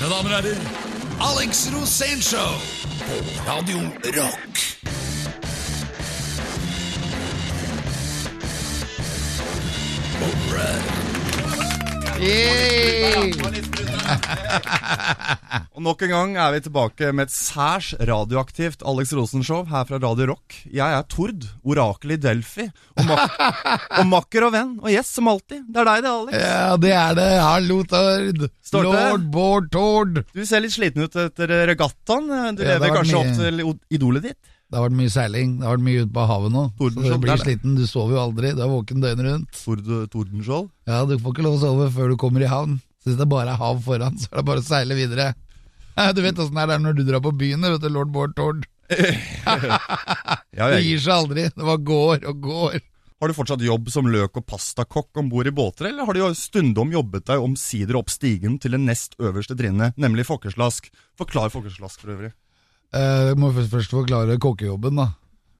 Mine damer og herrer, Alex Rosénshow på Radio Rock. Og nok en gang er vi tilbake med et særs radioaktivt Alex Rosen-show her fra Radio Rock. Jeg er Tord, orakel i Delphi, og, mak og makker og venn, og gjest som alltid. Det er deg det, Alex. Ja, det er det. Hallo, Tord. Lord Bård Tord. Du ser litt sliten ut etter regattaen. Du Ja, lever kanskje opp til idolet ditt? Det har vært mye seiling. Det har vært mye ute på havet nå. Så du blir er sliten. Du sover jo aldri. Du er våken døgnet rundt. Tord Tordenskjold? Ja, Du får ikke lov å sove før du kommer i havn. Så hvis det bare er hav foran, så er det bare å seile videre. Du vet åssen det er når du drar på byen, vet du, lord Bård Tord. Det gir seg aldri. Det bare går og går. Har du fortsatt jobb som løk- og pastakokk om bord i båter, eller har du jo stundom jobbet deg omsider opp stigen til det nest øverste trinnet, nemlig fokkeslask? Forklar fokkeslask for øvrig. Eh, Jeg må først, forklare kokkejobben, da.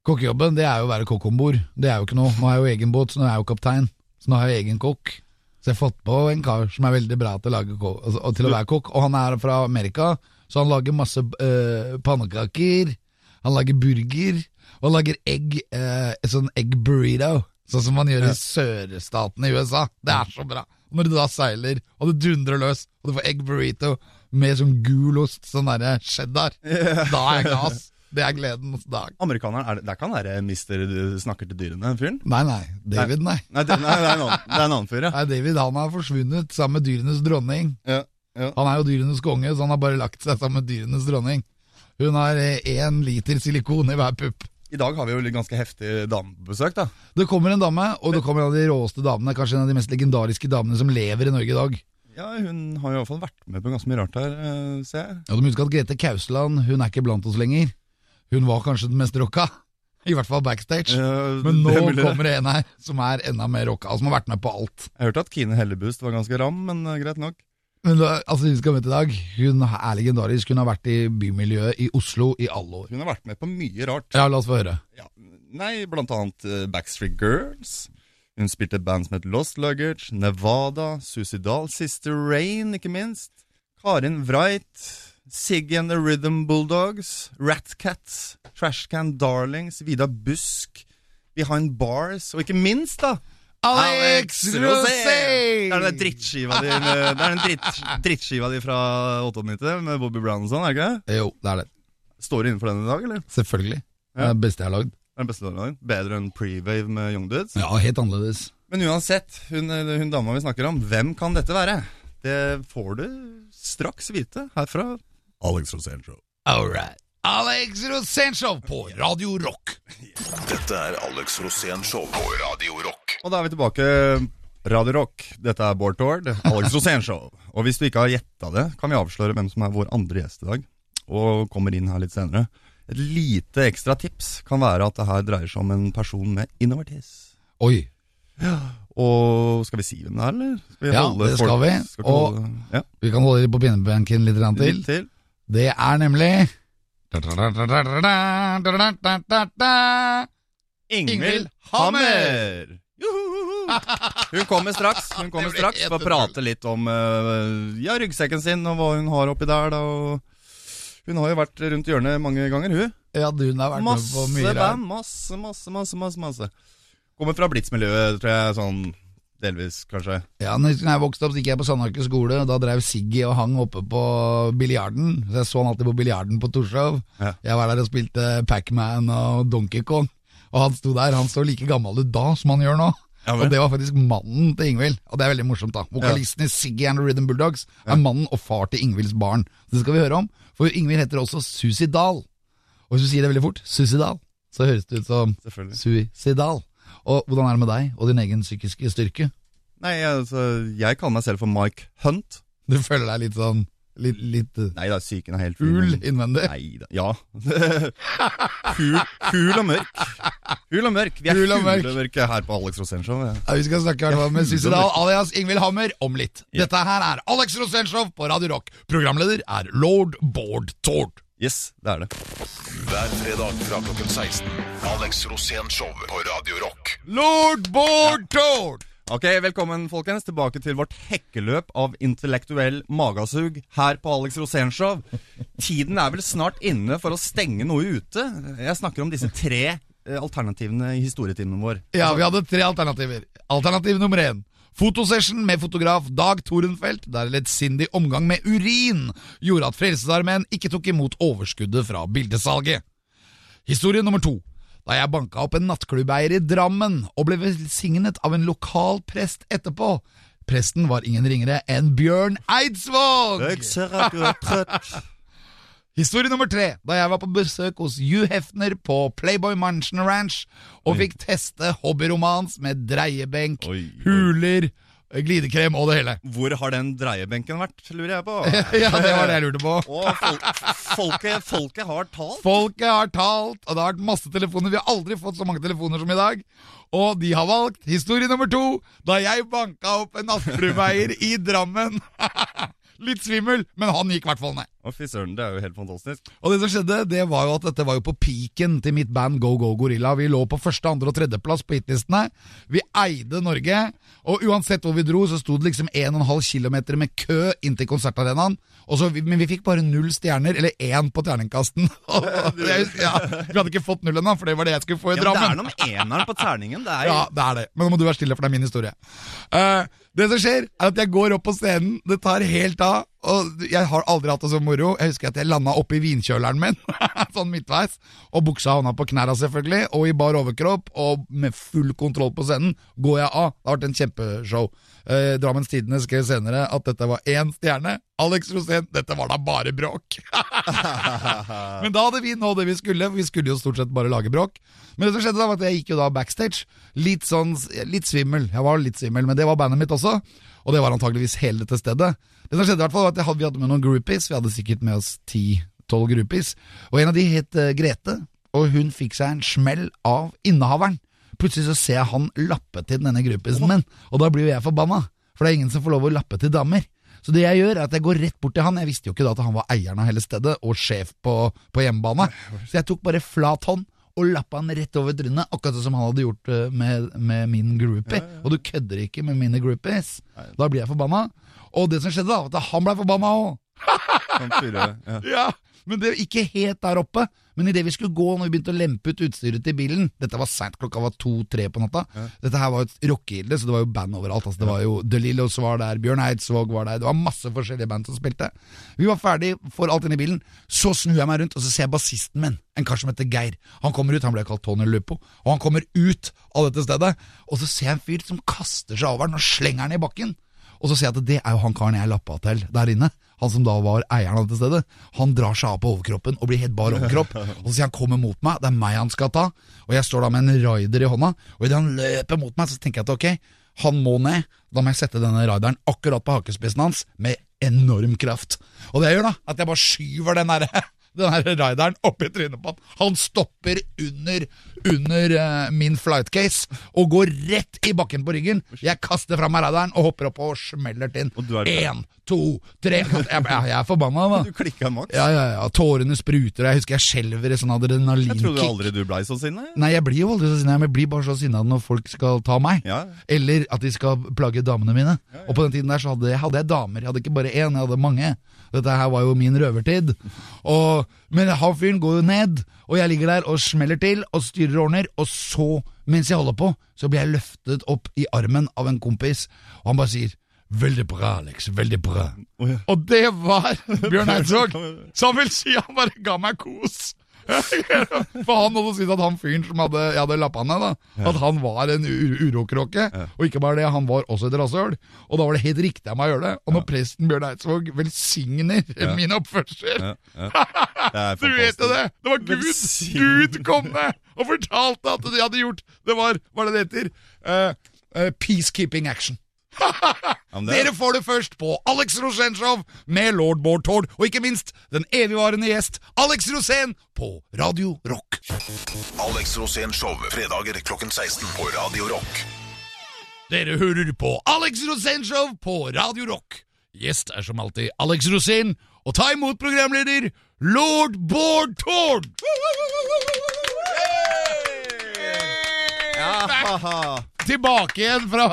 Kokkejobben det er jo å være kokk om bord. Det er jo ikke noe. Nå har jeg jo egen båt, så nå er jeg jo kaptein. Så nå har jeg egen kokk. Så jeg har fått på en kar som er veldig bra til å, lage ko- altså, og til å være kokk. Og han er fra Amerika, så han lager masse eh, pannekaker. Han lager burger. Og han lager egg, eh, sånn egg burrito. Sånn som man gjør i sørstatene i USA. Det er så bra. Når du da seiler, og det dundrer løs, og du får egg burrito med sånn gulost, sånn derre cheddar, da er jeg gass. Det er gledens dag. Amerikaneren, er det, det kan være mister du snakker til dyrene, fyren? Nei, nei. David, nei. Nei, det, nei, det er en annen, det er en annen fyr, ja. nei. David han har forsvunnet sammen med dyrenes dronning. ja. ja. Han er jo dyrenes konge, så han har bare lagt seg sammen med dyrenes dronning. Hun har én liter silikon i hver pupp. I dag har vi jo litt ganske heftig damebesøk, da. Det kommer en dame, og det kommer en av de råeste damene, kanskje en av de mest legendariske damene som lever i Norge i dag. Ja, Hun har i hvert fall vært med på ganske mye rart her, eh, ser jeg. Ja, du må huske at Grete Kausland hun er ikke blant oss lenger. Hun var kanskje den mest rocka, i hvert fall backstage. Uh, Men nå det er kommer det en her som er enda mer rocka, som har vært med på alt. Jeg hørte at Kine Hellebust var ganske ram, men uh, greit nok. Men da, altså, hun skal møte i dag. Hun er legendarisk. Hun har vært i bymiljøet i Oslo i alle år. Hun har vært med på mye rart. Ja, la oss få høre. Ja, nei, blant annet eh, Backstreet Girls. Hun spilte band som het Lost Luggage, Nevada, Suicidal, Sister Rain, ikke minst. Karin Wright, Siggy and the Rhythm Bulldogs, Ratcats, Trashcan Darlings, Vida Busk, Behind Bars, og ikke minst, da Alex Rosé! Det er den drittskiva di den dritt, drittskiva di fra 98 med Bobby Brown og sånn, er det ikke det? Jo, det er det. Står du innenfor den i dag, eller? Selvfølgelig. Det Ja. det beste jeg har lagd. Er den beste har? Bedre enn Prewave med Young Dudes? Ja, helt annerledes. Men uansett, hun, hun dama vi snakker om, hvem kan dette være? Det får du straks vite herfra. Alex Rosén Show. All right. Alex Rosénshow på Radio Rock. Dette er Alex Rosén på Radio Rock. Og da er vi tilbake. Radio Rock. Dette er Bård Tord, Alex Rosén Show. Og hvis du ikke har gjetta det, kan vi avsløre hvem som er vår andre gjest i dag. Og kommer inn her litt senere. Et lite ekstra tips kan være at det her dreier seg om en person med innovertis. Oi. Og skal vi si hvem det er, eller? Ja, det skal folk- vi. Skal Og- holde, ja, Vi kan holde dem på pinnebenken litt til. litt til. Det er nemlig Ingvild Hammer! Hun kommer straks. Hun kommer straks for å prate litt om eh, ja, ryggsekken sin og hva hun har oppi der. Da, og hun har jo vært rundt hjørnet mange ganger, hun. Ja, hun har vært med på mye band. Masse, masse, masse, masse, masse. Kommer fra Blitz-miljøet, tror jeg. Sånn delvis, kanskje. Ja, når jeg vokste opp, så gikk jeg på Sandaker skole. Da drev Siggy og hang oppe på biljarden. Så jeg så han alltid på biljarden på Torshov. Ja. Jeg var der og spilte Pac-Man og Donkey Kong. Og han sto der. Han så like gammel ut da som han gjør nå. Ja, og det var faktisk mannen til Ingvild. Og det er veldig morsomt, da. Vokalisten i Siggy and the Rhythm Bulldogs er mannen og far til Ingvilds barn. Det skal vi høre om. For Ingvild heter også Susi Dahl. Og hvis du sier det veldig fort, Susi Dahl, så høres det ut som suicidal. Og hvordan er det med deg og din egen psykiske styrke? Nei, altså, jeg kaller meg selv for Mike Hunt. Du føler deg litt sånn Litt, litt uh, Nei da, psyken er helt fin. Hul innvendig? Nei da, ja. Kul, kul og mørk. Kul og mørk. Vi er Kul og mørk. og mørke her på Alex Rosén Ja. Ja, vi skal snakke her med Suicidal alias Ingvild Hammer om litt. Dette her er Alex Rosénshow på Radio Rock. Programleder er lord Bård Tord. Yes, det er det. Hver fredag fra klokken 16. Alex Rosén Show på Radio Rock. Lord Bård Tord! Ok, Velkommen folkens, tilbake til vårt hekkeløp av intellektuell magasug her på Alex Rosénshow. Tiden er vel snart inne for å stenge noe ute. Jeg snakker om disse tre eh, alternativene i historietimen vår. Ja, vi hadde tre alternativer. Alternativ nummer én. Fotosession med fotograf Dag Torenfelt, der lettsindig omgang med urin gjorde at Frelsesarmeen ikke tok imot overskuddet fra bildesalget. Historie nummer to. Da jeg banka opp en nattklubbeier i Drammen og ble velsignet av en lokal prest etterpå. Presten var ingen ringere enn Bjørn Eidsvåg! Jeg ser at du er trøtt. Historie nummer tre. Da jeg var på besøk hos Hugh Hefner på Playboy Mansion Ranch og fikk teste hobbyromans med dreiebenk, Oi, oi. huler, glidekrem og det hele. Hvor har den dreiebenken vært, lurer jeg på? ja, det var det jeg lurte på. Og fol folket, folket har talt. Folket har talt, og det har vært masse telefoner. Vi har aldri fått så mange telefoner som i dag. Og de har valgt historie nummer to, da jeg banka opp en nattklubbeier i Drammen. Litt svimmel, men han gikk i hvert fall ned. Å, fy søren, det er jo helt fantastisk. Og det som skjedde, det var jo at dette var jo på peaken til mitt band Go Go Gorilla. Vi lå på første, andre og tredjeplass på hitlistene. Vi eide Norge. Og uansett hvor vi dro, så sto det liksom 1,5 km med kø inn til konsertarenaen. Så, men vi fikk bare null stjerner, eller én på terningkasten. Ja, vi hadde ikke fått null ennå, for det var det jeg skulle få i Ja, men det er Drammen. noe med eneren på terningen. Det er jo Ja, det er det. Men nå må du være stille, for det er min historie. Uh, det som skjer, er at jeg går opp på scenen, det tar helt av, og jeg har aldri hatt det så moro. Jeg husker at jeg landa oppi vinkjøleren min, sånn midtveis, og buksa havna på knærne selvfølgelig, og i bar overkropp, og med full kontroll på scenen, går jeg av. Det har vært en kjempeshow. Eh, Drammens Tidende skrev senere at dette var én stjerne. Alex Rosén, dette var da bare bråk. Men da hadde vi nå det vi skulle, for vi skulle jo stort sett bare lage bråk. Men det som skjedde da, var at jeg gikk jo da backstage, litt sånn, litt svimmel. Jeg var litt svimmel, men det var bandet mitt også, og det var antageligvis hele dette stedet. Det som skjedde i hvert fall var at hadde, vi hadde med noen groupies, vi hadde sikkert med oss 10-12 groupies, og en av de het uh, Grete, og hun fikk seg en smell av innehaveren. Plutselig så ser jeg han lappe til denne groupisen min, og da blir jo jeg forbanna, for det er ingen som får lov å lappe til damer. Så det jeg gjør er at jeg går rett bort til han. Jeg visste jo ikke da at han var eieren av hele stedet og sjef på, på hjemmebane. Så jeg tok bare flat hånd og lappa han rett over trynet, akkurat som han hadde gjort eh, med, med min groupie. Og du kødder ikke med mine groupies. Da blir jeg forbanna. Og det som skjedde, da, var at han ble forbanna òg. Ja. Ja, men det ikke helt der oppe. Men idet vi skulle gå, når vi begynte å lempe ut utstyret til bilen Dette var seint, klokka var to-tre på natta. Dette her var et rockegilde, så det var jo band overalt. Altså, det var jo The Lillos var der, Bjørn Eidsvåg var der, det var masse forskjellige band som spilte. Vi var ferdig, får alt inn i bilen. Så snur jeg meg rundt, og så ser jeg bassisten min, en kar som heter Geir. Han kommer ut, han ble kalt Tony Lupo, og han kommer ut av dette stedet. Og så ser jeg en fyr som kaster seg over den og slenger den i bakken. Og så ser jeg at det er jo han karen jeg lappa til der inne. Han som da var eieren av dette stedet. Han drar seg av på overkroppen og blir helt bar overkropp. Og så sier han 'kommer mot meg', det er meg han skal ta. Og jeg står da med en raider i hånda, og idet han løper mot meg, så tenker jeg at ok, han må ned. Da må jeg sette denne raideren akkurat på hakespissen hans med enorm kraft. Og det jeg gjør da, at jeg bare skyver den derre den her raideren oppi trynet på han. Han stopper under, under uh, min flightcase og går rett i bakken på ryggen. Jeg kaster fra meg radaren og hopper opp og smeller til Én, to, tre Jeg, jeg, jeg er forbanna, da. Du klikka maks. Ja, ja, ja. Tårene spruter, og jeg husker jeg skjelver i sånn Jeg trodde aldri du blei så sinna. jeg. Nei, jeg blir jo aldri så sinna, men jeg blir bare så sinna når folk skal ta meg. Ja. Eller at de skal plage damene mine. Og på den tiden der så hadde, hadde jeg damer. Jeg hadde ikke bare én, jeg hadde mange. Dette her var jo min røvertid. Og, men han fyren går jo ned, og jeg ligger der og smeller til og styrer og ordner. Og så, mens jeg holder på, så blir jeg løftet opp i armen av en kompis, og han bare sier 'Veldig bra, Alex. Veldig bra'. Oh, ja. Og det var Bjørn Eidsvåg, som vil si han bare ga meg kos. For han hadde syntes at han fyren som hadde, jeg hadde lappa ned, da, at han var en ur urokråke. Og ikke bare det, han var også et rasshøl. Og da var det helt riktig av meg å gjøre det. Og når presten Bjørn Eidsvåg velsigner min oppførsel Du vet jo det! Det var Gud! Gud kom med og fortalte at de hadde gjort Det var, hva det det heter? Uh, uh, peacekeeping action. Ja, er- Dere får det først på Alex Rosén Show med lord Bård Tord, og ikke minst den evigvarende gjest Alex Rosén på Radio Rock. Alex Rosén Show, fredager klokken 16 på Radio Rock. Dere hører på Alex Rosén Show på Radio Rock. Gjest er som alltid Alex Rosén, og ta imot programleder lord Bård Tord. Ja, haha. Tilbake igjen fra,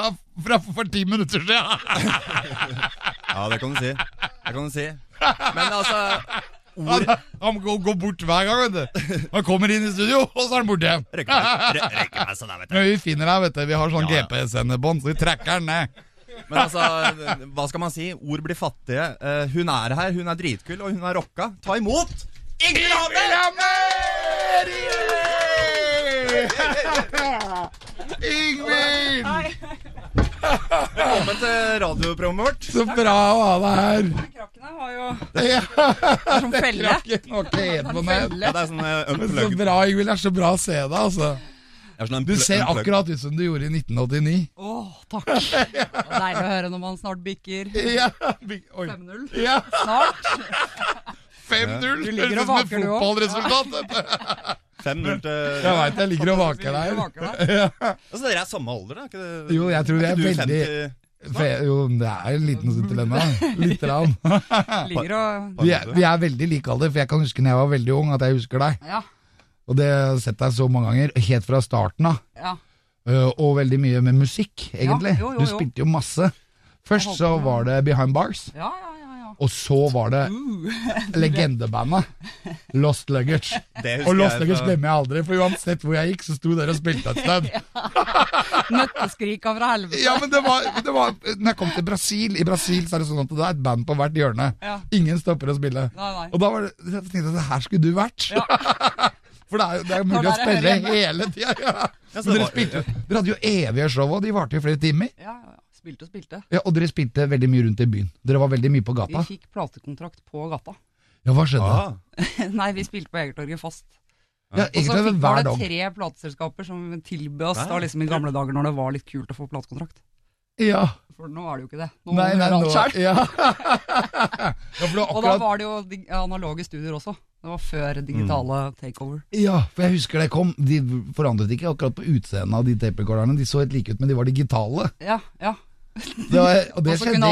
fra for ti minutter siden! Ja, det kan du si. Det kan du si. Men altså Han, Ord han går, går bort hver gang, vet du. Han kommer inn i studio, og så er han borte igjen. Sånn der, vet du. Men vi finner deg, vet du. Vi har sånn Ja, ja. GPS-sendebånd, så vi tracker den ned. Men altså, hva skal man si? Ord blir fattige. Uh, hun er her, hun er dritkul, og hun er rocka. Ta imot Ingrid Hammer! Ingvild! Velkommen til radioprogrammet vårt. Så bra å ha deg her. Krakkene har jo Ja, som felle. Krakken var ikke helt på meg. Ja, det er sånn eh, så bra, Ingvild. Det er så bra å se deg, altså. Sånn Du ser akkurat ut som du gjorde i 1989. Å, takk. Det er Deilig å høre når man snart bikker Ja, bik 5-0. Ja, Snart. 5-0. Du ligger Høres ut som et fotballresultat. Vet du. 5-0 til Jeg veit jeg ligger og vaker der. Ja. Altså, Dere er samme alder, da? Ikke det? Jo, jeg tror vi er er veldig 50? Jo, det er en liten stund til ennå. Lite grann. Vi er, vi er veldig like alder, for jeg kan huske når jeg var veldig ung, at jeg husker deg. Ja. Og det har jeg sett deg så mange ganger, helt fra starten av. ja. Uh, Og veldig mye med musikk, egentlig. jo, jo, jo. Du spilte jo masse. Først så var det Behind Bars, Ja, ja, ja. ja. Og så var det Uh. legendebandet Lost Luggage. Og Lost Luggage glemmer jeg aldri, for uansett hvor jeg gikk, så sto dere og spilte et sted. Nøtteskrika fra helvete. Ja, men det var, det var Når jeg kom til Brasil, i Brasil så er det sånn at det er et band på hvert hjørne. Ingen stopper å spille. Og da var det, jeg tenkte jeg at her skulle du vært. For det er, det er mulig å spille hele tida. Ja. Ja, dere, dere hadde jo evige show, og de varte jo flere timer. Ja. Spilte og spilte. Ja, Og dere spilte veldig mye rundt i byen. Dere var veldig mye på gata. Vi fikk platekontrakt på gata. Ja, hva skjedde? Ah, Nei, vi spilte på Egertorget fast. Ja, Og så fikk, var det tre plateselskaper som tilbød oss da liksom i gamle dager når det var litt kult å få platekontrakt. Ja. For nå er det jo ikke det. Nå Nei, nei, nå ja. Og da var det jo analoge studier også. Det var før digitale takeover. Ja, for jeg husker det kom. De forandret ikke akkurat på utseendet av de tape-recorderne. De så helt like ut, men de var digitale. Ja, ja. Det var, og det skjedde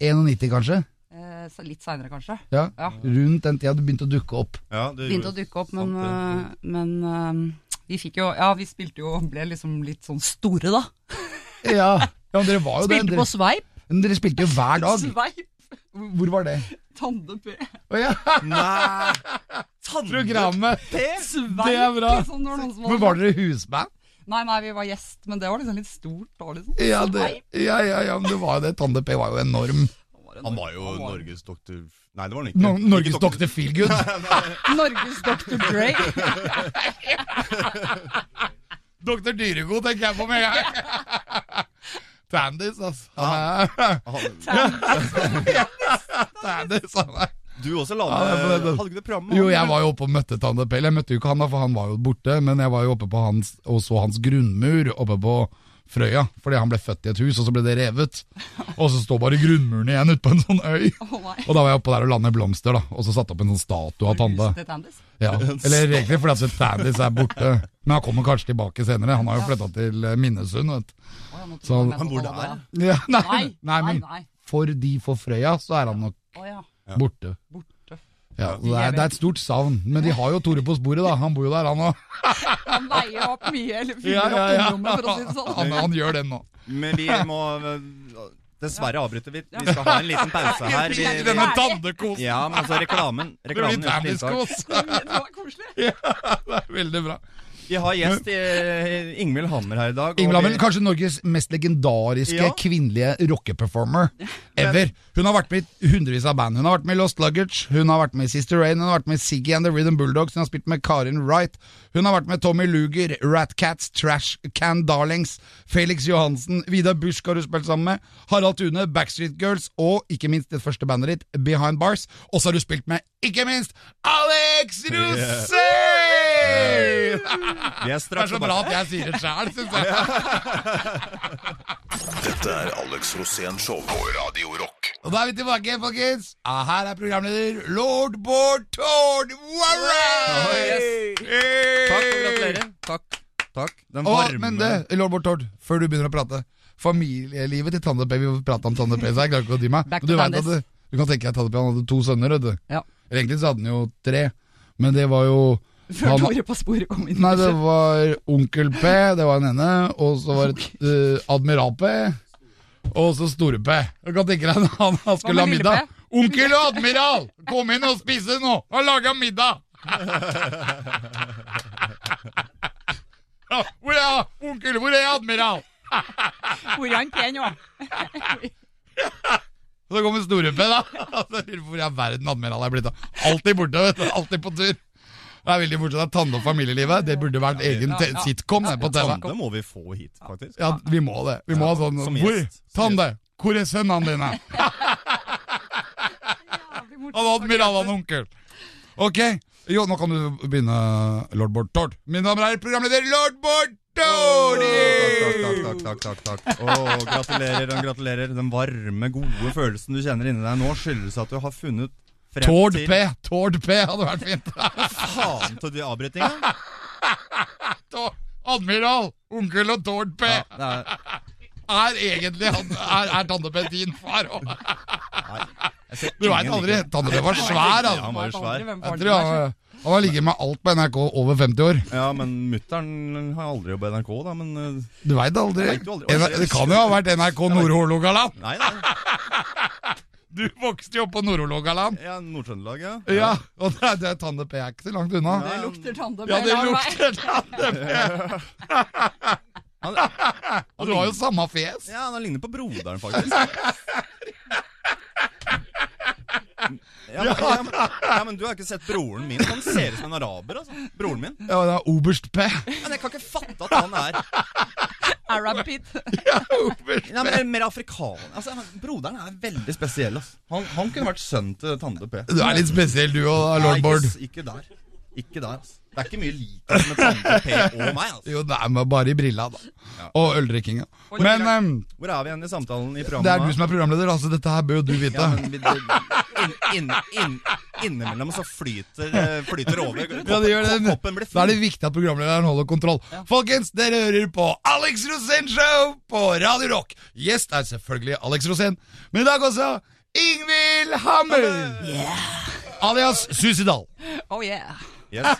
i en- 91, kanskje? Eh, litt seinere, kanskje. Ja. Ja. Rundt den tida det begynte å dukke opp. ja, det Begynte å dukke opp, men, Sant eh, men eh, vi fikk jo Ja, vi spilte jo Ble liksom litt sånn store, da. Ja, ja men dere var jo det. Spilte Dere, på sveip. men dere spilte jo hver dag. Sveip. Hvor var det? Tande P. Oh, ja, Nei! Tande- programmet! Sveip. Det er bra. Sånn, det var Men var dere husband? Nei, nei, vi var gjest, men det var liksom litt stort da, liksom. Ja, det, ja, ja, ja, men det var jo det. Tande P var jo enorm. Han var jo Norges doktor Nei, det var han ikke. No, Norges doktor Feelgood. Norges doktor Dre. doktor Dyregod tenker jeg på med en gang. Tandis, altså. Tandis, han er Du også la ned det- Hadde ikke du program med Jo, jeg var jo oppe og møtte Tande Pell. Jeg møtte jo ikke han, da, for han var jo borte, men jeg var jo oppe på hans og så hans grunnmur oppe på Frøya, fordi han ble født i et hus, og så ble det revet. Og så står bare grunnmuren igjen ute på en sånn øy. Oh. Og da var jeg oppe der og la ned blomster, da, og så satte opp en sånn statue av Tande. Ja. Eller egentlig fordi at Tandis er borte. Men han kommer kanskje tilbake senere. Han har jo flytta til eh, Minnesund, vet Så han bor der? Ja, nei, Nei, nei, nei, men for de for Frøya, så er han nok ja. borte. Borte. Ja, det, er, det er et stort savn. Men de har jo Tore på sporet, da. Han bor jo der, han òg. Han veier opp mye, eller fyller Ja, ja, ja. opp tomrommet, for å si det sånn. Han, han gjør det nå. Men vi må øh, Dessverre avbryte. Vi, vi skal ha en liten pause her. Vi, vi, Denne dannekosen! ja, men altså reklamen. Det blir reklamen tenniskos! Det var koselig. Ja, det er veldig bra. Vi har gjest eh, Ingvild Hammer her i dag. Ingvild Hammer, kanskje Norges mest legendariske Ja. kvinnelige rockeperformer ever. Hun har vært med i hundrevis av band. Hun har vært med i Lost Luggage, hun har vært med i Sister Rain, hun har vært med i Siggy and the Rhythm Bulldogs, hun har spilt med Karin Wright, hun har vært med Tommy Luger, Rat Cats, Trash Can Darlings, Felix Johansen, Vidar Busk har hun spilt sammen med, Harald Tune, Backstreet Girls og ikke minst det første bandet ditt, Behind Bars. Og så har du spilt med, ikke minst, Alex Rosé! Yeah. er Det er så bra at jeg sier det sjæl, syns jeg. Dette er Alex Rosén Show på Radio Rock. Og da er vi tilbake, folkens. Ah, her er programleder lord Bård Tord Warren! Takk og gratulerer. Takk. Takk. Den Og, varme men det, lord Bård Tord, før du begynner å prate. Familielivet til Tande P. Vi prata om Tande P, så jeg klarer ikke å dy meg. Back Du, at Tandis. du kan tenke deg Tande P han hadde to sønner, vet du. Ja. Egentlig så hadde han jo tre, men det var jo Før han- Tore på sporet kom inn. Nei, det var Onkel P, det var den ene, og så var det uh, Admiral P. Og så Store-P. Du kan tenke deg når han, han skulle ha middag. Onkel og admiral, kom inn og spise nå! og laga middag! Hvor er onkel? Hvor er admiral? Hvor er han pen, jo? Så kommer Store-P, da. Og så lurer på Hvor i all verden admiral er blitt av. Alltid borte, vet du. Alltid på tur. Det er veldig morsomt. Tande og familielivet. Det burde vært egen sitcom på TV. Tande må vi få hit, faktisk. Ja, vi må det. Vi må ha sånn Hvor? Tande, hvor er sønnene dine? Han er admiral, han onkel. Ok. Jo, nå kan du begynne, lord Bård Tord. Min damer og herrer, programleder lord Bård Tord! Takk, takk, takk, takk, gratulerer og gratulerer. Den varme, gode følelsen du kjenner inni deg nå, skyldes at du har funnet Tord til P. Tord P hadde vært fint. Faen til de avbrytinga. Tord- Admiral, onkel og Tord P. Ja, det er, Er egentlig han, er, er Tande P din far òg? Du veit aldri. like. Tande P var svær, Ja, altså. han var jo svær. Jeg tror han, han har ligget med alt på NRK over 50 år. Ja, men mutter'n har aldri jobbet i NRK, da, men uh, Du veit aldri. Vet aldri. Det kan jo ha vært NRK Nord-Hålogaland. Nei, nei. Du vokste jo opp på Nord-Hålogaland. Ja, Nord-Trøndelag, ja. Ja, og det det er Tande P er ikke så langt unna. Det lukter Tande-P. Ja, det lukter Tande P. Han, Og du har jo samme fjes. ja, han ligner på broderen, faktisk. Ja, men, ja, men, ja, men du har ikke sett broren min. Han ser ut som en araber, altså. Broren min. Ja, det er Oberst P. Men jeg kan ikke fatte at han er Arab Oberst Nei, men mer afrikaner. Altså, han- broderen er veldig spesiell. Altså. Han, han kunne vært sønnen til Tande P. Du er litt spesiell du òg, Nei, lord Bård. Ikke, ikke der. Ikke der, altså. Det er ikke mye likhet med Tande P og meg, altså. Jo, det er med bare i brilla, da. Og øldrikkinga. Men ehm, Hvor er vi igjen i samtalen i programmet? det er du som er programleder, altså. Dette her bør jo du vite. Ja, men vi, det, inn, inn, inn, innimellom så flyter, eh, flyter over. Koppen, Ja, det gjør det. koppen blir Da er det viktig at programlederen holder kontroll. Folkens, dere hører på Alex Rosén Show på Radio Rock. Gjest er selvfølgelig Alex Rosén, men i dag også Ingvild Hammer. Alias Suicidal. Oh yeah. Yes.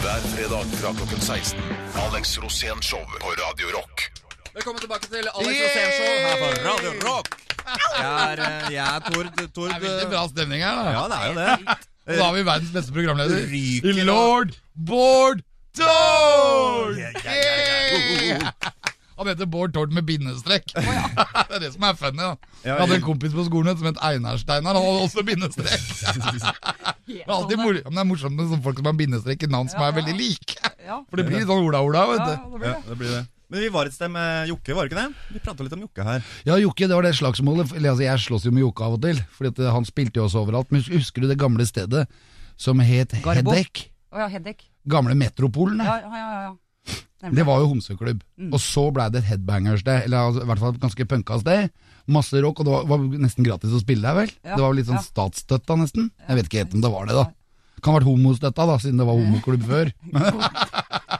Hver fredag fra klokken 16. Alex Rosén Show på Radio Rock. Velkommen tilbake til Alex Rosén Show her på Radio Rock. Jeg er, eh, jeg er Tord, Tord Det er veldig bra stemning her. da Ja, det er jo det. Og da har vi verdens beste programleder. Ryker. Lord Bård Tord! Yeah, yeah, yeah! Han heter Bård Tord med bindestrek. det er det som er funny. da Jeg hadde en kompis på skolen som het Einar Steinar. Han hadde også bindestrek. Det er alltid mor men det er morsomt med folk som har bindestrek i navn som er veldig like. For det blir litt sånn ola-ola. Ja, vet du Ja, det blir det. Men vi var et sted med Jokke, var det ikke det? Vi prata litt om Jokke her. Ja, Jokke, det var det slagsmålet. Altså, jeg slåss jo med Jokke av og til, Fordi at han spilte jo også overalt. Men husker du det gamle stedet som het Garbo. Hedek? Oh, ja, Hedek. Gamle Metropolen? Ja, ja, ja. ja. Det var jo homseklubb. Mm. Og så blei det et headbangersted, eller altså, i hvert fall et ganske punka sted. Masse rock, og det var, var nesten gratis å spille der, vel? Ja, Det var vel litt sånn ja. statsstøtta, nesten. Jeg vet ikke helt om det var det, da. Kan ha vært homostøtta, da, siden det var homoklubb før.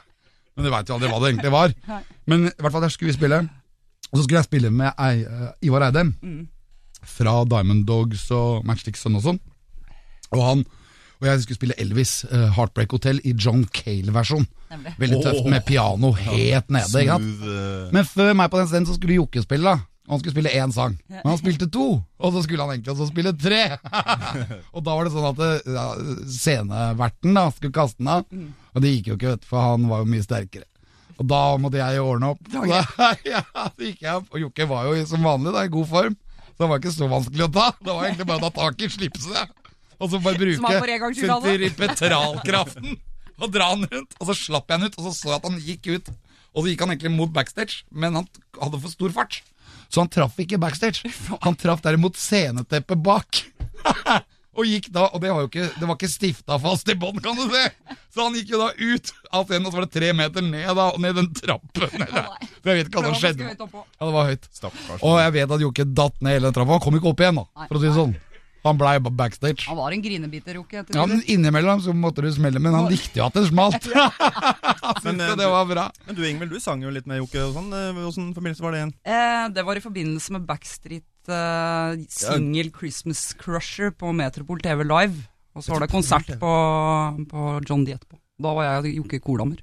Men du veit jo aldri hva det egentlig var. Men i hvert fall der skulle vi spille. Og så skulle jeg spille med Ei, uh, Ivar Eidem. Mm. Fra Diamond Dogs og Matchstick Son og sånn. Og han og jeg skulle spille Elvis, uh, Heartbreak Hotel, i John Cale-versjon. Veldig tøft, med piano helt nede. Smooth, uh... Men før meg på den scenen så skulle Jokke spille, da. Og han skulle spille én sang. Men han spilte to, og så skulle han egentlig også spille tre. og da var det sånn at det, ja, sceneverten da skulle kaste den av, og det gikk jo ikke, vet for han var jo mye sterkere. Og da måtte jeg jo ordne opp. Da, ja, så gikk jeg opp, og Jokke var jo som vanlig da, i god form, så det var ikke så vanskelig å ta. Det var egentlig bare å ta tak i slipset, og så bare bruke en gangs skyld hadde. sentripetralkraften og dra han rundt. Og så slapp jeg han ut, og så så jeg at han gikk ut. Og så gikk han egentlig mot backstage, men han hadde for stor fart. Så han traff ikke backstage. Han traff derimot sceneteppet bak. og gikk da, og det var jo ikke, det var ikke stifta fast i bånn, kan du se. Så han gikk jo da ut av scenen, og så var det tre meter ned da, og ned den trappen. Ned. For jeg vet ikke hva som skjedde. Ja, det var høyt. Og jeg vet at Jokke datt ned hele den trappa. Han kom ikke opp igjen, da, for å si det sånn. Han blei ba- backstage. Han var en grinebiter, Jokke. Ja, men. Innimellom så måtte du smelle, men han likte jo at det smalt. Han Men, syntes eh, det var bra. Men du Ingvild, du sang jo litt med Jokke og sånn. Eh, Åssen forbindelse var det igjen? Eh, det var i forbindelse med Backstreet eh, Single Christmas Crusher på Metropol TV Live. Og så var det konsert på, på John D etterpå. Da var jeg Jokke Kolammer.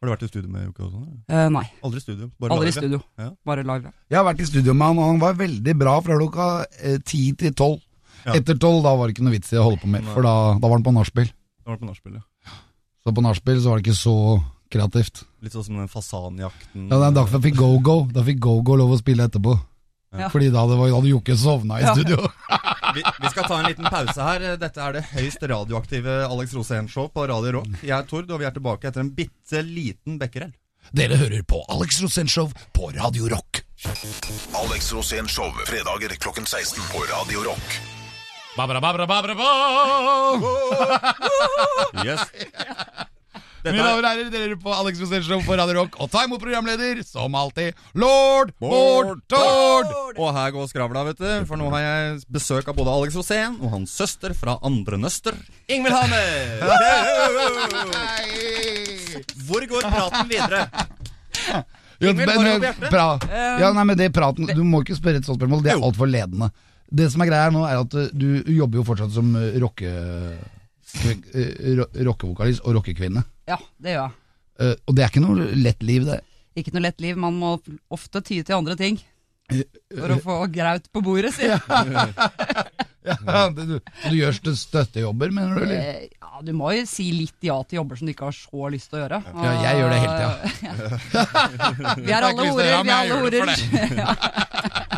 Har du vært i studio med Jokke også? Eh, nei, Aldri i studio, bare aldri live, studio. Ja. Bare live. ja. Jeg har vært i studio med han, og han var veldig bra fra klokka eh, ti til tolv. Ja. Etter tolv, da var det ikke noe vits i å holde på med, for da, da var den på nachspiel. På ja. Så på nachspiel så var det ikke så kreativt. Litt sånn som den fasanjakten. Ja, det er derfor fikk Go-Go Da fikk Go-Go lov å spille etterpå. Ja. Fordi da hadde, hadde Jokke sovna i Ja. studio. Vi, vi skal ta en liten pause her. Dette er det høyst radioaktive Alex Rosén-show på Radio Rock. Jeg er Tord, og vi er tilbake etter en bitte liten becquerel. Dere hører på Alex Rosenshov på Radio Rock. Alex Rosén Show, fredager klokken 16 på Radio Rock. Babra, babra, babra, ba. Yes. Mine Dette damer er og herrer, dere på Alex Rosenshov på Radio Rock. Og ta imot programleder, som alltid, lord Bård Tord. Og her går skravla, vet du. For nå har jeg besøk av både Alex Rosén og hans søster fra andre nøster, Ingvild Hammer. Hvor går praten videre? Jo, Ingvild, men, er du men, på hjertet? Eh, Ja, nei, men det praten Du må ikke spørre et sånt spørsmål, det er altfor ledende. Det som er greia nå, er at uh, du jobber jo fortsatt som uh, rocke... uh, rockevokalist og rockekvinne. Ja, det gjør jeg. Uh, og det er ikke noe lett liv, det. Ikke noe lett liv. Man må ofte ty til andre ting for å få graut på bordet, si. Ja, du, du gjør støttejobber, mener du? eller? Eh, Ja, du må jo si litt ja til jobber som du ikke har så lyst til å gjøre. Ja, jeg gjør det hele tida. Vi er alle horer, vi er alle horer.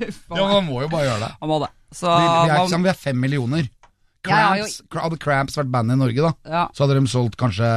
Ja, man må jo bare gjøre det. Man må det. Så Vi, vi, er, ikke man, vi er fem millioner. Cramps, ja, Hadde Cramps vært bandet i Norge, da, ja, så hadde de solgt kanskje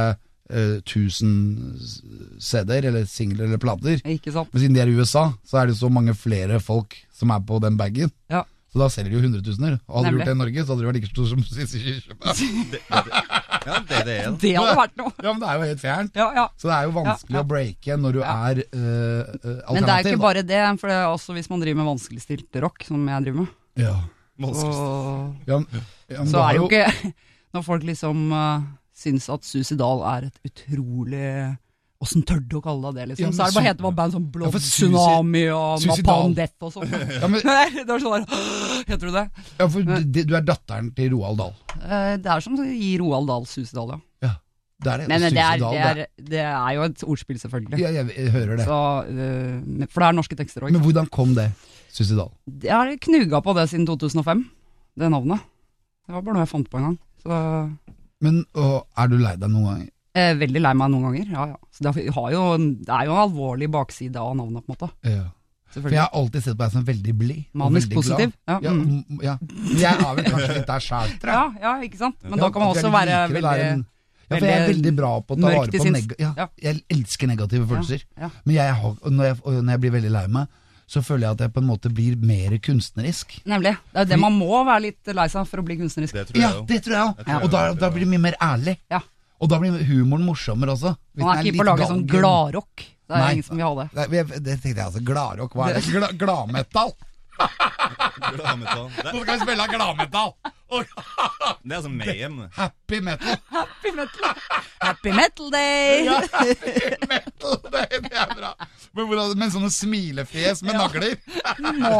eh, 1000 CD-er, eller singler eller plater. Men siden de er i USA, så er det så mange flere folk som er på den bagen. Ja. Så da selger de jo hundretusener. Og hadde de gjort det i Norge, så hadde de vært like stor som Sissy Kyrkjebø. Ja, det det. Det hadde vært noe. Ja, men det er jo helt fjernt. Ja, ja. Så det er jo vanskelig Ja, ja. å breake når du Ja. er uh, alternativ. Men det er jo ikke da. bare det, for det er også hvis man driver med vanskeligstilt rock, som jeg driver med, ja. Og Ja, ja, men så er det jo ikke Når folk liksom uh, syns at Suicidal er et utrolig Åssen tør du å kalle det det, liksom? Ja, så er det bare heter bare band som Blood Ja, Tsunami og Napalm Death og sånn. Ja, men- det er sånn Heter du det? Ja, for du, du er datteren til Roald Dahl. Eh, Det er som i Roald Dahl Susedal, ja. Ja, det er det. Men Og det er, det, er, det er jo et ordspill, selvfølgelig. Ja, jeg, jeg hører det. Så, uh, for det er norske tekster òg. Men hvordan kom det, Susedal? Jeg har knuga på det siden 2005, det navnet. Det var bare noe jeg fant på en gang. Så Men og, er du lei deg noen gang? Er veldig lei meg noen ganger, ja ja. Så det, har jo, det er jo en alvorlig bakside av navnet, på en måte. Ja. For jeg har alltid sett på deg som veldig blid. Manisk veldig glad. positiv. Ja, Ja, mm. mm, ja. Jeg er vel kanskje litt der sjæl, tror ja, jeg. ja, ikke sant. Men Ja, da kan man også være veldig ja, for jeg er veldig bra på å ta vare på neg ja, Ja. Jeg elsker negative følelser. Ja, ja. Men jeg har, når, jeg, når jeg blir veldig lei meg, så føler jeg at jeg på en måte blir mer kunstnerisk. Nemlig. Det er jo det man må være litt lei seg for å bli kunstnerisk. Det tror jeg Ja, det tror jeg òg. Og da, da blir det mye mer ærlig. Ja. Og da blir humoren morsommere også. Hvis Man er, er ikke på å lage sånn gladrock. Det er Nei. ingen som vil ha det. Det, Det tenkte jeg altså. Gladrock, hva er det? Gla, gladmetal! Gladmetal. Nå skal vi spille gladmetal! Det er som Mayhem. Happy metal! Happy metal! Happy metal day! Ja, happy metal, day, det er bra. Men hvordan, med sånne smilefjes med nagler. Nå,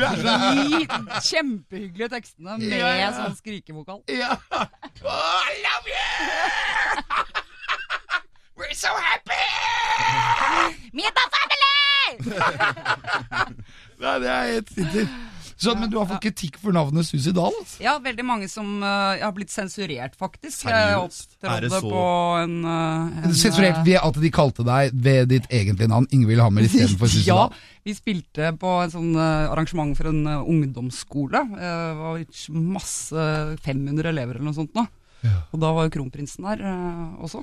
er så de kjempehyggelige tekstene med Ja, ja. sånn skrikevokal. Ja. Oh, I love you! We're so happy! Meet the family! Nei, det er helt sitter. Så, men du har fått kritikk for navnet Suicidal? altså? Ja, veldig mange som uh, har blitt sensurert, faktisk. Seriøst? Jeg Er det opptrådte så- på en, uh, en Sensurert ved at de kalte deg ved ditt egentlige navn, Ingvild Hammer, istedenfor Ja, Suicidal? vi spilte på en sånn uh, arrangement for en eh, ungdomsskole. Eh, Det var masse 500 elever eller noe sånt nå. Ja. Og da var jo kronprinsen der eh, også.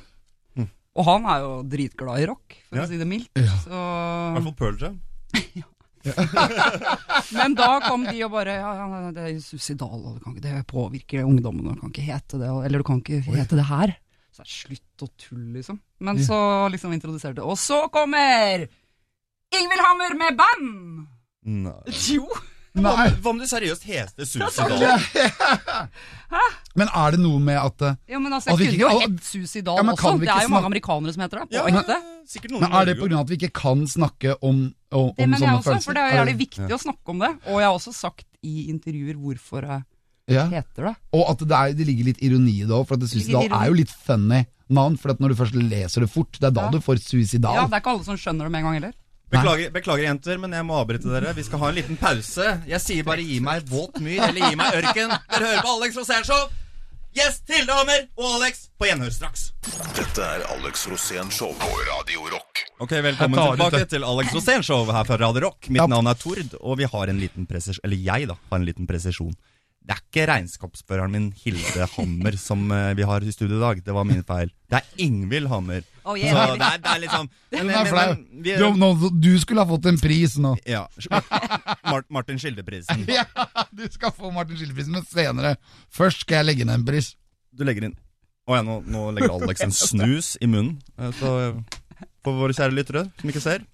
Mm. Og han er jo dritglad i rock, for Ja. å si det mildt. Ja. I hvert fall Pearl Jam. men da kom de og bare Ja, ja det er suicidal, og det, kan ikke, det påvirker ungdommen, og det kan ikke hete det, eller du kan ikke hete det her. Så det er slutt å tulle, liksom. Men så liksom introduserte Og så kommer Ingvild Hammer med band! Nei. Jo! Hva Nei. om- hva om du seriøst heste Suicidal? Men er det noe med at eh, Jo, men altså, jeg ikke- kunne jo hett Susidal Ja, også. Det er jo mange amerikanere som heter det. På Ja, men, noen Men Er det pga. at vi ikke kan snakke om, om, Det om mener jeg sånne også, følelser? for det er jævlig viktig å snakke om det. Og jeg har også sagt i intervjuer hvorfor det Ja. heter det. Og at det, er, det ligger litt ironi i det òg, for at Suicidal er jo litt funny navn, for at når du først leser det fort, det er da Ja. du får suicidal. Ja, Det er ikke alle som skjønner det med en gang heller. Beklager, beklager, jenter, men jeg må avbryte dere. Vi skal ha en liten pause. Jeg sier bare gi meg våt myr, eller gi meg ørken. Dere hører på Alex Rosénshow. Yes, Tilde Hammer og Alex på gjenhør straks. Dette er Alex Rosén Show på Radio Rock. Ok, Velkommen tilbake det. til Alex Rosénshow her fra Radio Rock. Mitt Ja. navn er Tord, og vi har en liten presisjon Eller jeg, da, har en liten presisjon. Det er ikke regnskapsføreren min Hilde Hammer som uh, vi har i studio i dag. Det var min feil. Det er Ingvild Hammer. Oh, Så det er, det er liksom men, Hun men, er flau. men, vi, Du, nå- du skulle ha fått en pris nå. Ja. Mar Martin Skildeprisen. Ja, du skal få Martin Skildeprisen, men senere. Først skal jeg legge ned en pris. Du legger inn Å ja, nå, nå legger Alex en snus i munnen. eh, Så eh, for våre kjære lyttere som ikke ser.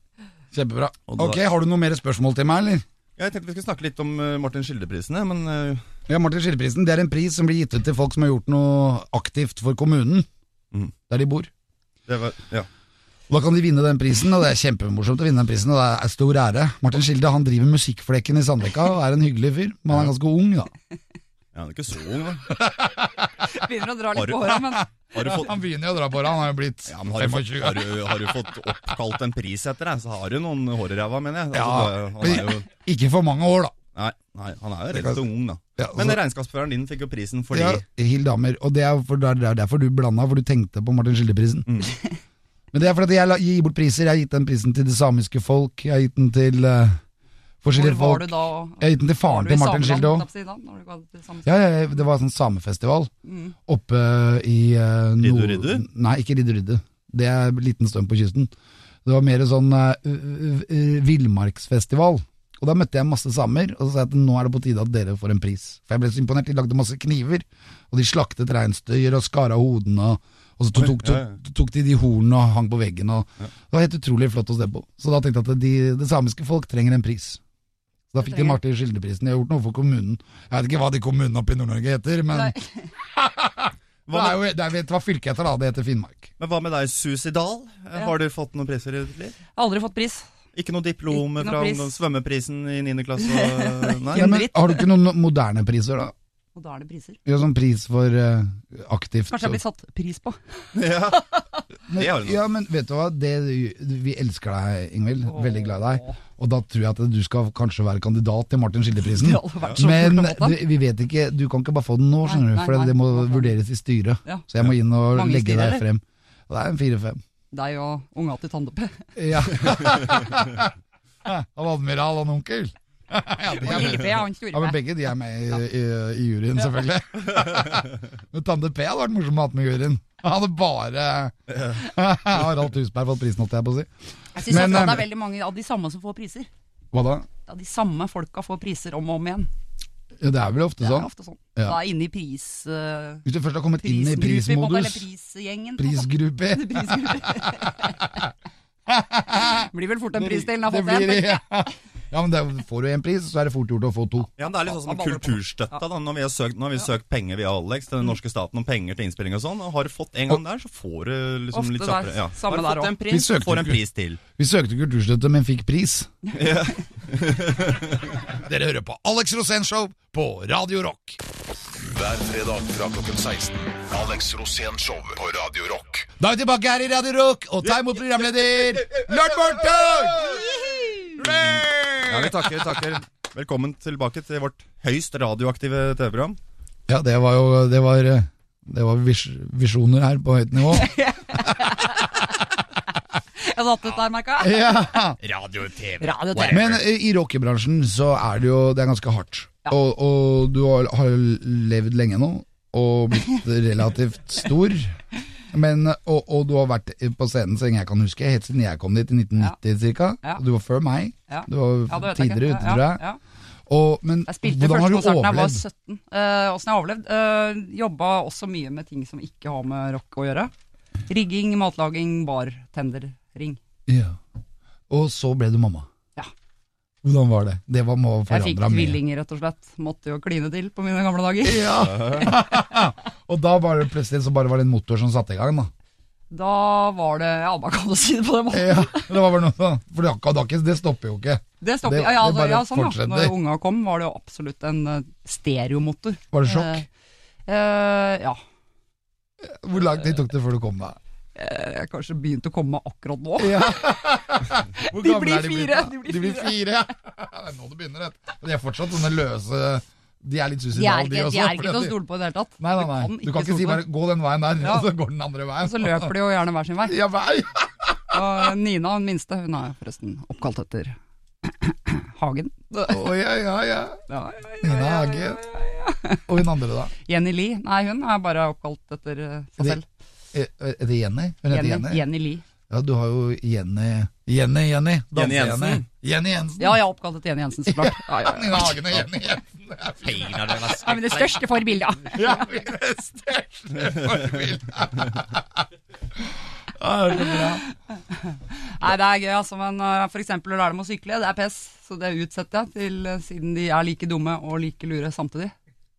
Kjempebra. Da- Ok, Har du noen mer spørsmål til meg, eller? Jeg tenkte vi skulle snakke litt om eh, Martin Skilde-prisene, men eh, Ja, Martin Skilleprisen det er en pris som blir gitt ut til folk som har gjort noe aktivt for kommunen, mm. der de bor. det var Ja. Og Da kan de vinne den prisen, og det er kjempemorsomt å vinne den prisen, og det er stor ære. Martin Skilde han driver Musikkflekken i Sandvika og er en hyggelig fyr, men han er ganske ung, da. ja, han er ikke så ung, da. Begynner å dra litt på håret, men fått Han begynner jo å dra på det, han har jo blitt ja, men har, du 25. har, du, har du fått oppkalt en pris etter deg, så har du noen hår i ræva, mener jeg. Ja, Altså, er jo Ikke for mange år, da. Nei, nei han er jo relativt ung, da. Ja, Men så- regnskapsføreren din fikk jo prisen fordi Ja, Hild Hammer, og det er, for, det er derfor du blanda, for du tenkte på Martin Skildeprisen. Mm. Men det er fordi jeg gir bort priser. Jeg har gitt den prisen til det samiske folk, jeg har gitt den til uh, hvor forskjellige var folk. du da? Jeg den til faren til Martin Sameland? Ja, ja, det var sånn samefestival Mm. oppe i uh, Riddu Riddu? Nei, ikke Riddu Riddu. Det er en liten stund på kysten. Det var mer sånn uh, uh, uh, villmarksfestival. Og da møtte jeg masse samer, og så sa jeg at nå er det på tide at dere får en pris. For jeg ble så imponert. De lagde masse kniver, og de slaktet reinsdyr og skar av hodene. Og så tok, tok, tok de de hornene og hang på veggen. Og Det var helt utrolig flott å se på. Så da tenkte jeg at de, det samiske folk trenger en pris. Så da fikk de Martin Skildeprisen. Jeg har gjort noe for kommunen. Jeg vet ikke hva de kommunene oppe i Nord-Norge heter, men det er jo, det er, vet du hva fylket heter da? Det heter Finnmark. Men hva med deg, Susi Dahl? Ja. Har du fått noen priser i ditt liv? Aldri fått pris. Ikke noe diplom Ikke noe fra svømmeprisen i 9. klasse? Nei? Ja, men, har du ikke noen moderne priser, da? Er det priser. Ja, sånn pris for uh, aktivt Kanskje jeg blir satt pris på. Ja. men, det har du nå. ja, men vet du hva? Det, vi elsker deg, Ingvild. Veldig glad i deg. Og da tror jeg at du skal kanskje være kandidat til Martin Skildeprisen. Men vi vet ikke, du kan ikke bare få den nå, skjønner du. For det må vurderes i styret. Ja. Så jeg må inn og Mange legge deg frem. Og det er en fire-fem. Deg og unga til Tande-P. Ja. Han admiral og en onkel. ja, det Og Lille P han store Ja, men begge de er med i, i, i juryen, selvfølgelig. men Tande P hadde vært morsom å ha med i juryen. Han hadde bare Harald Tusberg fått prisen, holdt jeg på å si. Jeg synes Men, det eh, er veldig mange av de samme som får priser. Hva da? Da de samme folka får priser om og om igjen. Ja, det er vel ofte sånn. Det er sånn. ofte sånn. Ja. Da er inne i pris... uh, Hvis du først har kommet inn i prisgruppe, måte, eller prismodus, prisgjengen. måte. prisgruppe Prisgruppe. Blir vel fort en pris til den har Det fått en. Ja, men det, får du en pris, så er det fort gjort å få to. Ja, men Det er litt sånn som kulturstøtta. da Når vi har søkt, nå har vi søkt penger via Alex til den norske staten om penger til innspilling og sånn. Og Har du fått en gang der, så får du liksom Ofte litt kjappere. Ja. samme har du fått en pris, søkte får en pris til. Vi søkte kulturstøtte, men fikk pris. Dere hører på Alex Rosén Show på Radio Rock. Hver fredag fra klokken 16. Alex Rosén Show på Radio Rock. Da er vi tilbake her i Radio Rock, og ta imot programleder Lord Morten! Ja, vi takker, takker. Velkommen tilbake til vårt høyst radioaktive TV-program. Ja, det var jo Det var, det var vis visjoner her på høyt nivå. Jeg satt ut der, merka. Ja. Radio-TV. Radio TV. Men eh, i rockebransjen så er det jo Det er ganske hardt. Ja. Og, og du har, har levd lenge nå, og blitt relativt stor. Men, og, og du har vært på scenen så lenge jeg kan huske, helt siden jeg kom dit i 1990 ca. Ja. Du var før meg. Du var tidligere ute, tror jeg. Og, men Jeg spilte første konserten da jeg var overlevd? 17. Uh, jeg har overlevd? Uh, jobba også mye med ting som ikke har med rock å gjøre. Rigging, matlaging, bartenderring. Ja. Og så ble du mamma. Ja. Hvordan var det? Det var må Jeg fikk forandra tvillinger, rett og slett. Måtte jo kline til på mine gamle dager. Ja. og da var det plutselig så bare var det en motor som satte i gang, da. Da var det Ja, man kan jo si det på den måten. Ja, det var bare noe. For det, det, stopper jo ikke. Det stopper Det- ja, ja, det altså, ja, sånn fortsetter. Når unga kom, var det jo absolutt en eh, stereomotor. Var det sjokk? Eh, eh, ja. Hvor lang tid tok det før du kom deg? Eh, Jeg kanskje begynte å komme akkurat nå. Ja. De blir de fire, de blir De blir fire. Det er nå det begynner, de er fortsatt sånne løse De er litt suicidale, de, de også. de er ikke til å stole på i det hele tatt. Nei, nei, nei. Du kan ikke si stole på bare 'gå den veien der', Ja. og så går den andre veien. Og så løper de jo gjerne hver sin vei. Ja, vei! Og Nina, den minste, hun er forresten oppkalt etter Hagen. Å, ja, ja, ja. Ja, Nina Hagen. Og hun andre, da? Jenny Lie. Nei, hun er bare oppkalt etter eh, seg selv. Er er det Jenny? Hun heter Jenny, Jenny? Jenny Lie. Ja, du har jo Jenny Jenny, Jenny. Jenny Jensen. Danse-Jenny. Jenny Jensen. Ja, jeg er oppkalt etter Jenny Jensen, så klart. Ja, ja, ja. Hagen og Jenny Jensen. Det. Ja, men det største forbildet. Ja, mine største forbilder. Ja, det. Nei, det er gøy, altså. Men f.eks. å lære dem å sykle, det er pes. Så det utsetter jeg til uh, siden de er like dumme og like lure samtidig.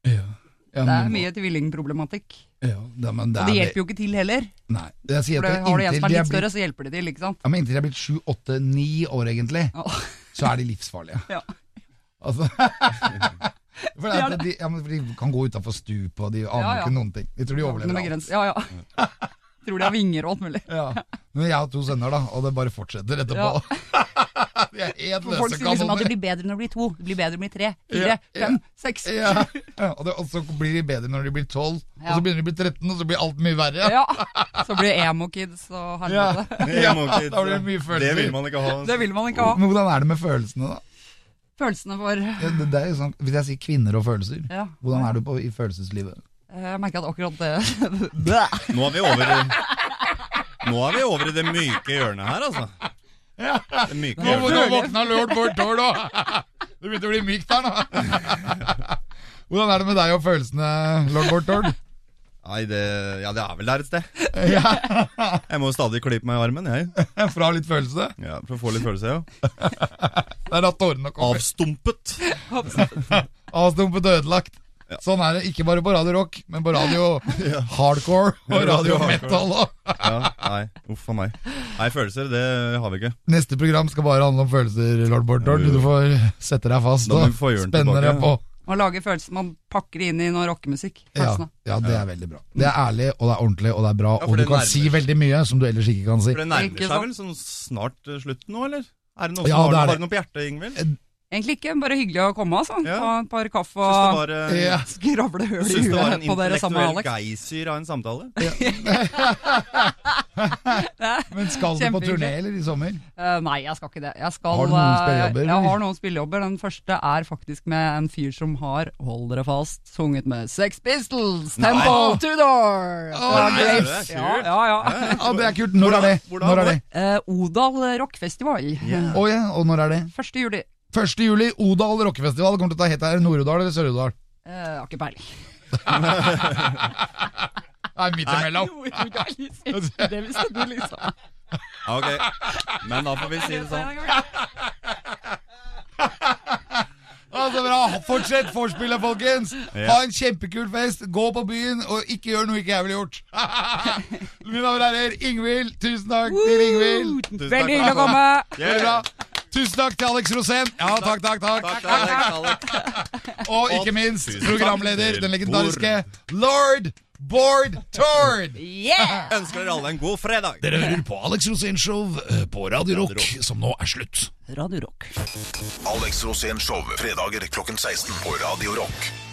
Ja. Ja, Det er mye tvillingproblematikk. Ja, det, men det Og det hjelper jo ikke til heller. Nei, det jeg sier For det, at har du en som er litt blitt, litt større, så hjelper det til, ikke sant. ja, men inntil de er blitt sju, åtte, ni år egentlig, oh. så er de livsfarlige. Ja. Altså, for, det De ja, men for de kan gå utafor stup, og de aner Ja, ja. ikke noen ting. De tror de overlever alt. Ja, ja. Tror de har vinger og alt mulig. Ja. Men jeg har to sønner, da, og det bare fortsetter etterpå. de er helt For folk sier liksom at det blir bedre når det blir to, det blir bedre når det blir tre, fire, Ja, ja. fem, seks. Ja, ja, og, det, og så blir de bedre når de blir 12, og så begynner de å bli 13, og så blir alt mye verre. Ja. Så blir det emo-kids og Ja. helvete. Ja, Emo kids, da blir det mye følelser. Det vil man ikke ha. Det vil man ikke ha. Men hvordan er det med følelsene, da? Følelsene for Ja, det, det er jo sånn, hvis jeg sier kvinner og følelser, Ja. hvordan er du på, i følelseslivet? Jeg merker at akkurat det Nå er vi over i Nå er vi over i det myke hjørnet her, altså. Det Nå, nå våkna lord Bård Tord da! Det begynte å bli mykt her nå. Hvordan er det med deg og følelsene, lord Bård Tord? Nei, det, ja, det er vel der et sted. Ja, Jeg må stadig klype meg i armen, jeg. fra litt følelse? Ja, For å få litt følelse, ja. Det er da tårene kommer. Avstumpet. Avstumpet og ødelagt. Sånn er det ikke bare på Radio Rock, men på radio hardcore og radio metal òg. Ja, nei, uff a meg. Nei, følelser, det har vi ikke. Neste program skal bare handle om følelser, lord Bård Tord. Du får sette deg fast og spenne deg på. Man lager følelser, man pakker inn i noe rockemusikk. Ja, ja, det er veldig bra. Det er ærlig, og det er ordentlig, og det er bra. Ja, og du kan nærmer si veldig mye som du ellers ikke kan si. For det nærmer seg vel sånn snart eh, slutten nå, eller? Er det noe som Ja, har, det er har du noe på hjertet, Ingvild? Egentlig ikke, bare hyggelig å komme, altså. Ja. Ta et par kaffe og var, uh, Ja. skravle høl i var en huet på dere sammen med intellektuell Alex. geysir av en samtale? Men skal du på turné eller i sommer? Uh, nei, jeg skal ikke det. Jeg skal, Har du noen eh, spillejobber, eller? Jeg har noen spillejobber. Den første er faktisk med en fyr som har, hold dere fast, sunget med Sex Pistols, Temple Tudor! Oh, nei, det er kult. Ja, ja, ja. Ja, Det er kult. Når er det? Når er det? Uh, Odal rockfestival. Å ja, og når er det? 1. juli. 1. juli, Odal rockefestival. Kommer til å ta hete her Nord-Odal eller Sør-Odal? Eh, jeg har ikke peiling. Nei, midt imellom. det visste du, liksom. Ok. Men da får vi si det sånn. Altså bra. Fortsett vorspielet, folkens. Ha en kjempekul fest. Gå på byen, og ikke gjør noe ikke jeg ville gjort. Mine damer og herrer, Ingvild. Tusen takk til Ingvild. Veldig hyggelig å komme. Tusen takk til Alex Rosén. Ja, takk, takk, takk. Takk, takk, Alex. Og ikke minst programleder, den legendariske lord Bård Tord. Yeah! Ønsker dere alle en god fredag. Dere hører på Alex Rosén Show eh, på Radio Rock, som nå er slutt. Radio Rock. Alex Rosén Show fredager klokken 16 på Radio Rock.